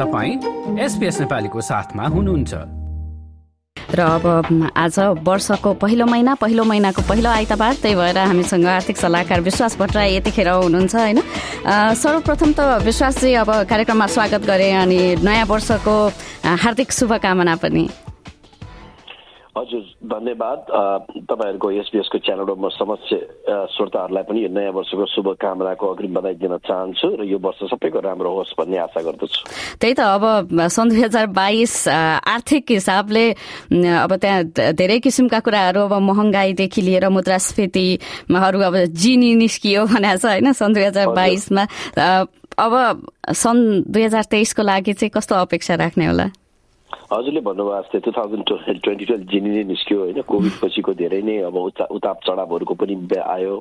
तपाईँ एसपिएस नेपालीको साथमा हुनुहुन्छ। र अब आज वर्षको पहिलो महिना पहिलो महिनाको पहिलो आइतबार त्यही भएर हामीसँग आर्थिक सल्लाहकार विश्वास भट्टराई यतिखेर हुनुहुन्छ होइन? सर्वप्रथम त विश्वासजी अब कार्यक्रममा स्वागत गरे अनि नयाँ वर्षको हार्दिक शुभकामना पनि। हजुर धन्यवाद। तपाईँहरूको एसपिएसको च्यानलमा म समक्ष श्रोताहरूलाई पनि यो नयाँ वर्षको शुभकामनाको अग्रिम बधाई दिन चाहन्छु र यो वर्ष सबैको राम्रो होस् भन्ने आशा गर्दछु। त्यही त अब सन् दुई हजार बाइस आर्थिक हिसाबले अब त्यहाँ धेरै किसिमका कुराहरू अब महँगाईदेखि लिएर मुद्रास्फीतिहरू अब जिनी निस्कियो भनेको छ होइन सन् दुई हजार बाइसमा। अब सन् दुई हजार तेइसको लागि चाहिँ कस्तो अपेक्षा राख्ने होला? हजुरले भन्नुभयो जस्तै टु थाउजन्ड ट्वेन्टी टुवेल्भ जिनी नै निस्क्यो होइन कोभिड पछिको धेरै नै अब उताप चढावहरूको पनि आयो।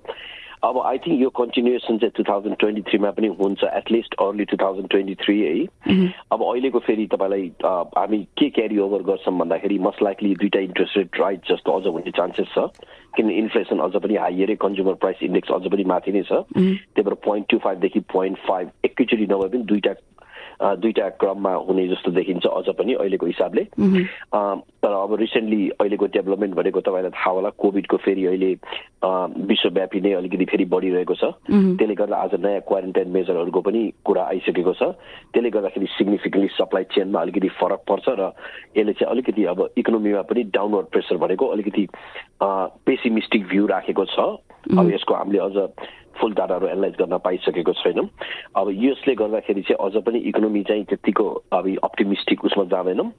अब आई थिङ्क यो कन्टिन्युएसन चाहिँ टु थाउजन्ड ट्वेन्टी थ्रीमा पनि हुन्छ at least early two thousand twenty three है। अब अहिलेको फेरि तपाईँलाई हामी के क्यारी ओभर गर्छौँ भन्दाखेरि मस्ट लाइकली दुइटा इन्ट्रेस्ट रेट राइट जस्तो अझ हुने चान्सेस छ। किन इन्फ्लेसन अझ पनि हाइयरै कन्ज्युमर प्राइस इन्डेक्स अझ पनि माथि नै छ। त्यही भएर पोइन्ट टू फाइभदेखि पोइन्ट फाइभ एकैचोटि नभए पनि दुइटा दुईटा क्रममा हुने जस्तो देखिन्छ अझ पनि अहिलेको हिसाबले। तर अब रिसेन्टली अहिलेको डेभलपमेन्ट भनेको तपाईँलाई थाहा होला कोभिडको फेरि अहिले विश्वव्यापी नै अलिकति फेरि बढिरहेको छ। त्यसले गर्दा आज नयाँ क्वारेन्टाइन मेजरहरूको पनि कुरा आइसकेको छ। त्यसले गर्दाखेरि सिग्निफिकेन्टली सप्लाई चेनमा अलिकति फरक पर्छ र यसले चाहिँ अलिकति अब इकोनोमीमा पनि डाउनवर्ड प्रेसर भनेको अलिकति पेसिमिस्टिक भ्यू राखेको छ। अब यसको हामीले अझ फुल डाटाहरू एनालाइज गर्न पाइसकेको छैनौँ। अब यसले गर्दाखेरि चाहिँ अझ पनि इकोनोमी चाहिँ त्यतिको अब अप्टिमिस्टिक उसमा जाँदैनौँ।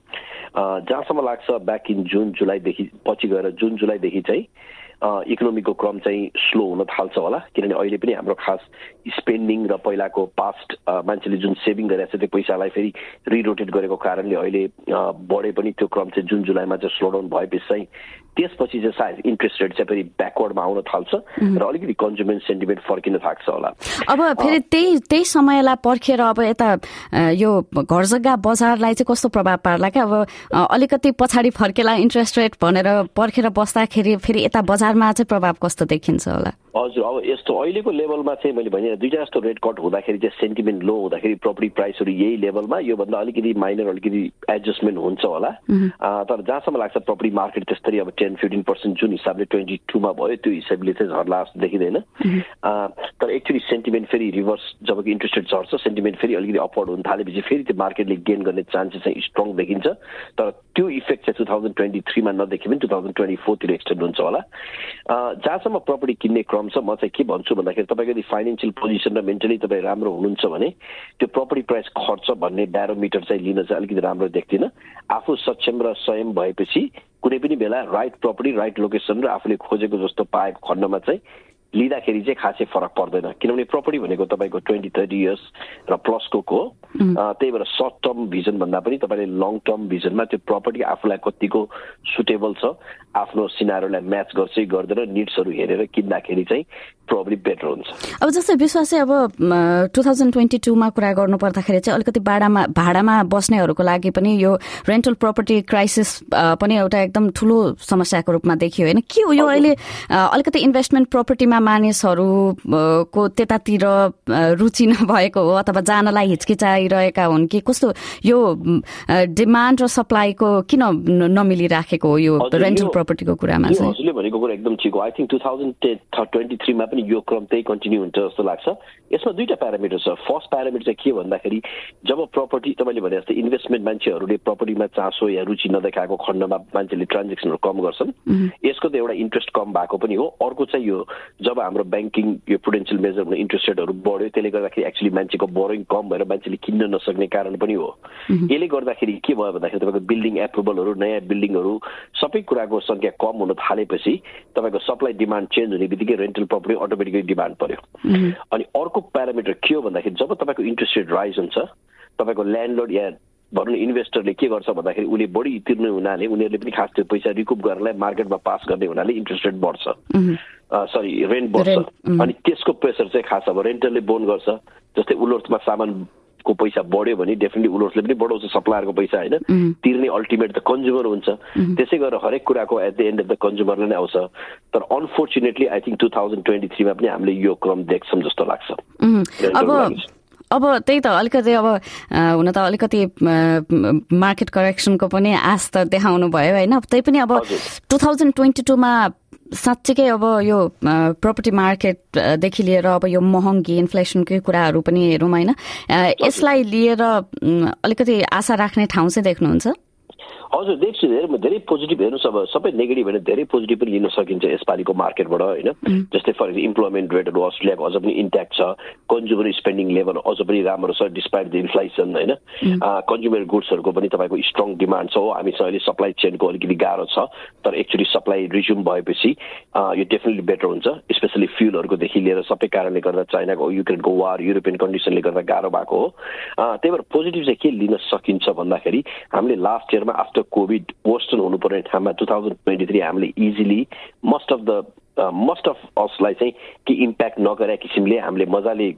जहाँसम्म लाग्छ ब्याक इन जुन जुलाईदेखि पछि गएर जुन जुलाईदेखि चाहिँ इकोनोमीको क्रम चाहिँ स्लो हुन थाल्छ होला। किनभने अहिले पनि हाम्रो खास स्पेन्डिङ र पहिलाको पास्ट मान्छेले जुन सेभिङ गरिरहेको छ त्यो पैसालाई फेरि रिरोटेट गरेको कारणले अहिले बढे पनि त्यो क्रम चाहिँ जुन जुलाईमा चाहिँ स्लो डाउन भएपछि चाहिँ त्यसपछि चाहिँ सायद इन्ट्रेस्ट रेट चाहिँ फेरि ब्याकवर्डमा आउन थाल्छ र अलिकति कन्ज्युमर सेन्टिमेन्ट फर्किन थाक्छ होला। अब फेरि त्यही त्यही समयलाई पर्खेर अब यता यो घर जग्गा बजारलाई चाहिँ कस्तो प्रभाव पार्ला क्या? अब अलिकति पछाडि फर्केला इन्ट्रेस्ट रेट भनेर पर्खेर बस्दाखेरि फेरि यता बजारमा चाहिँ प्रभाव कस्तो देखिन्छ होला? हजुर अब यस्तो अहिलेको लेभलमा चाहिँ मैले भने दुईवटा जस्तो रेट कट हुँदाखेरि चाहिँ सेन्टिमेन्ट लो हुँदाखेरि प्रपर्टी प्राइसहरू यही लेभलमा योभन्दा अलिकति माइनर अलिकति एडजस्टमेन्ट हुन्छ होला। तर जहाँसम्म लाग्छ प्रपर्टी मार्केट त्यस्तरी अब टेन फिफ्टिन पर्सेन्ट जुन हिसाबले ट्वेन्टी टूमा भयो त्यो हिसाबले चाहिँ झर्ला जस्तो देखिँदैन। तर एक्चुली सेन्टिमेन्ट फेरि रिभर्स जब कि इन्ट्रेस्ट रेट झर्छ सेन्टिमेन्ट फेरि अलिकति अपवर्ड हुन थालेपछि फेरि त्यो मार्केटले गेन गर्ने चान्सेस चाहिँ स्ट्रङ देखिन्छ। तर त्यो इफेक्ट चाहिँ टु थाउजन्ड ट्वेन्टी थ्रीमा नदेखि पनि टु थाउजन्ड ट्वेन्टी फोरतिर एक्सटेन्ड हुन्छ होला। जहाँसम्म प्रपर्टी किन्ने क्रम छ म चाहिँ के भन्छु भन्दाखेरि तपाईँको यदि फाइनेन्सियल पोजिसन र मेन्टली तपाईँ राम्रो हुनुहुन्छ भने त्यो प्रपर्टी प्राइस खर्च भन्ने ब्यारोमिटर चाहिँ लिन चाहिँ अलिकति राम्रो देख्दिनँ आफू सक्षम र स्वयं भएपछि कुनै पनि बेला राइट प्रपर्टी राइट लोकेसन र आफूले खोजेको जस्तो पाएको खण्डमा चाहिँ लिँदाखेरि चाहिँ खासै फरक पर्दैन। किनभने प्रपर्टी भनेको तपाईँको ट्वेन्टी थर्टी इयर्स र प्लसको हो। त्यही भएर सर्ट टर्म भिजन भन्दा पनि तपाईँले लङ टर्म भिजनमा त्यो प्रपर्टी आफूलाई कतिको सुटेबल छ आफ्नो सिनारोलाई म्याच गर्छ गर्दैन निड्सहरू हेरेर किन्दाखेरि चाहिँ प्रब्लम बेटर हुन्छ। अब जस्तै विश्वास चाहिँ अब टु थाउजन्ड ट्वेन्टी टूमा कुरा गर्नु पर्दाखेरि चाहिँ अलिकति भाडामा भाडामा बस्नेहरूको लागि पनि यो रेन्टल प्रपर्टी क्राइसिस पनि एउटा एकदम ठुलो समस्याको रूपमा देखियो। होइन के हो यो अहिले अलिकति इन्भेस्टमेन्ट प्रपर्टीमा मानिसहरूको त्यतातिर रुचि नभएको हो अथवा जानलाई हिचकिचाइरहेका हुन् कि कस्तो यो डिमान्ड र सप्लाईको किन नमिलिराखेको हो यो रेन्टल प्रपर्टीको कुरामा हजुरले भनेको कुरा एकदम ठिक हो। I think two thousand twenty थ्रीमा पनि यो क्रम त्यही कन्टिन्यू हुन्छ जस्तो लाग्छ। यसमा दुईवटा प्यारामिटर छ। फर्स्ट प्यारामिटर चाहिँ के भन्दाखेरि जब प्रपर्टी तपाईँले भने जस्तै इन्भेस्टमेन्ट मान्छेहरूले प्रपर्टीमा चासो या रुचि नदेखाएको खण्डमा मान्छेले ट्रान्जेक्सनहरू कम गर्छन् यसको त एउटा इन्ट्रेस्ट कम भएको पनि हो। अर्को चाहिँ यो जब हाम्रो ब्याङ्किङ यो प्रुडेन्सियल मेजर इन्ट्रेस्ट रेटहरू बढ्यो त्यसले गर्दाखेरि एक्चुली मान्छेको बोरोइङ कम भएर मान्छेले किन्न नसक्ने कारण पनि हो। यसले गर्दाखेरि के भयो भन्दाखेरि तपाईँको बिल्डिङ एप्रुभलहरू नयाँ बिल्डिङहरू सबै कुराको सङ्ख्या कम हुन थालेपछि तपाईँको सप्लाई डिमान्ड चेन्ज हुने बित्तिकै रेन्टल प्रपर्टी अटोमेटिकली डिमान्ड पर्यो। अनि अर्को प्यारामिटर के हो भन्दाखेरि जब तपाईँको इन्ट्रेस्ट रेट राइज हुन्छ तपाईँको ल्यान्डलोड या भनौँ न इन्भेस्टरले के गर्छ भन्दाखेरि उसले बढी तिर्ने हुनाले उनीहरूले पनि खास त्यो पैसा रिकुप गर्नलाई मार्केटमा पास गर्ने हुनाले इन्ट्रेस्ट रेट बढ्छ। सरी रेन्ट बढ्छ। अनि त्यसको प्रेसर चाहिँ खास अब रेन्टरले बोन गर्छ। जस्तै उलोर्थमा सामान को पैसा बढ्यो भने डेफिनेटली उनीहरूले पनि बढाउँछ सप्लायरको पैसा होइन? तिर्ने अल्टिमेट त कन्ज्युमर हुन्छ। त्यसै गरेर हरेक कुराको at the end of the कन्ज्युमरलाई नै आउँछ। तर unfortunately I think two thousand twenty थ्रीमा पनि हामीले यो क्रम देख्छौँ जस्तो लाग्छ। अब अब त्यही त अलिकति अब हुन त अलिकति मार्केट करेक्सनको पनि आश त देखाउनु भयो होइन? त्यही पनि अब टु थाउजन्ड ट्वेन्टी टूमा साँच्चीकै अब यो प्रपर्टी मार्केटदेखि लिएर अब यो महँगी इन्फ्लेसनकै कुराहरू पनि हेरौँ होइन? यसलाई लिएर अलिकति आशा राख्ने ठाउँ चाहिँ देख्नुहुन्छ? हजुर देख्छु धेरै धेरै पोजिटिभ हेर्नुहोस् अब सबै नेगेटिभ होइन धेरै पोजिटिभ पनि लिन सकिन्छ यसपालिको मार्केटबाट होइन। जस्तै फर इम्प्लोइमेन्ट रेटहरू अस्ट्रेलियाको अझ पनि इन्ट्याक्ट छ। कन्ज्युमर स्पेन्डिङ लेभल अझ पनि राम्रो छ डिस्पाइट द इन्फ्लेसन होइन। कन्ज्युमर गुड्सहरूको पनि तपाईँको स्ट्रङ डिमान्ड छ। हो हामीसँग अहिले सप्लाई चेनको अलिकति गाह्रो छ तर एक्चुली सप्लाई रिज्युम भएपछि यो डेफिनेटली बेटर हुन्छ। स्पेसली फ्युलहरूकोदेखि लिएर सबै कारणले गर्दा चाइनाको युक्रेनको वार युरोपियन कन्डिसनले गर्दा गाह्रो भएको हो। त्यही भएर पोजिटिभ चाहिँ के लिन सकिन्छ भन्दाखेरि हामीले लास्ट इयरमा आफ्टर कोभिड वर्सन हुनुपर्ने ठाउँमा टु थाउजन्ड ट्वेन्टी थ्री हामीले easily most of the most of असलाई चाहिँ के इम्प्याक्ट नगरे किसिमले हामीले मजाले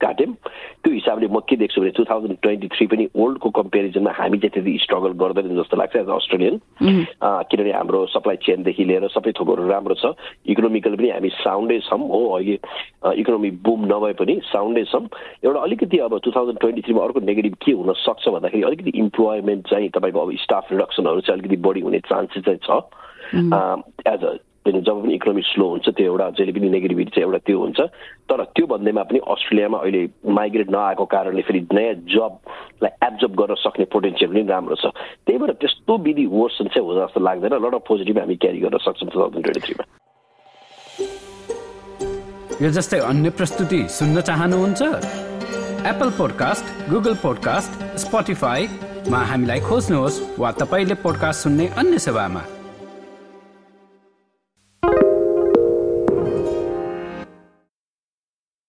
काट्यौँ त्यो हिसाबले म के देख्छु भने टु थाउजन्ड ट्वेन्टी थ्री पनि ओल्डको कम्पेरिजनमा हामी चाहिँ त्यति स्ट्रगल गर्दैन जस्तो लाग्छ एज अस्ट्रेलियन किनभने हाम्रो सप्लाई चेनदेखि लिएर सबै थोकहरू राम्रो छ इकोनोमिकल पनि हामी साउन्डै छौँ हो अहिले इकोनोमी बुम नभए पनि साउन्डै छौँ एउटा अलिकति अब टु थाउजन्ड ट्वेन्टी थ्रीमा अर्को नेगेटिभ के हुन सक्छ भन्दाखेरि अलिकति इम्प्लोइमेन्ट चाहिँ तपाईँको अब स्टाफ रिडक्सनहरू चाहिँ अलिकति बढी हुने चान्सेस चाहिँ छ एज अ किनभने जब पनि इकोनोमी स्लो हुन्छ त्यो एउटा जहिले पनि नेगेटिभिटी चाहिँ एउटा त्यो हुन्छ। तर त्यो भन्दैमा पनि अस्ट्रेलियामा अहिले माइग्रेट नआएको कारणले फेरि नयाँ जबलाई एब्जर्ब गर्न सक्ने पोटेन्सियल पनि राम्रो छ। त्यही भएर त्यस्तो विधि वर्सन चाहिँ हो जस्तो लाग्दैन। लट अफ पोजिटिभ हामी क्यारी गर्न सक्छौँ टु थाउजन्ड ट्वेन्टी थ्रीमा यो जस्तै अन्य प्रस्तुति सुन्न चाहनुहुन्छ? एप्पल पोडकास्ट गुगल पोडकास्ट स्पोटिफाईमा हामीलाई खोज्नुहोस् वा तपाईँले पोडकास्ट सुन्ने अन्य सेवामा।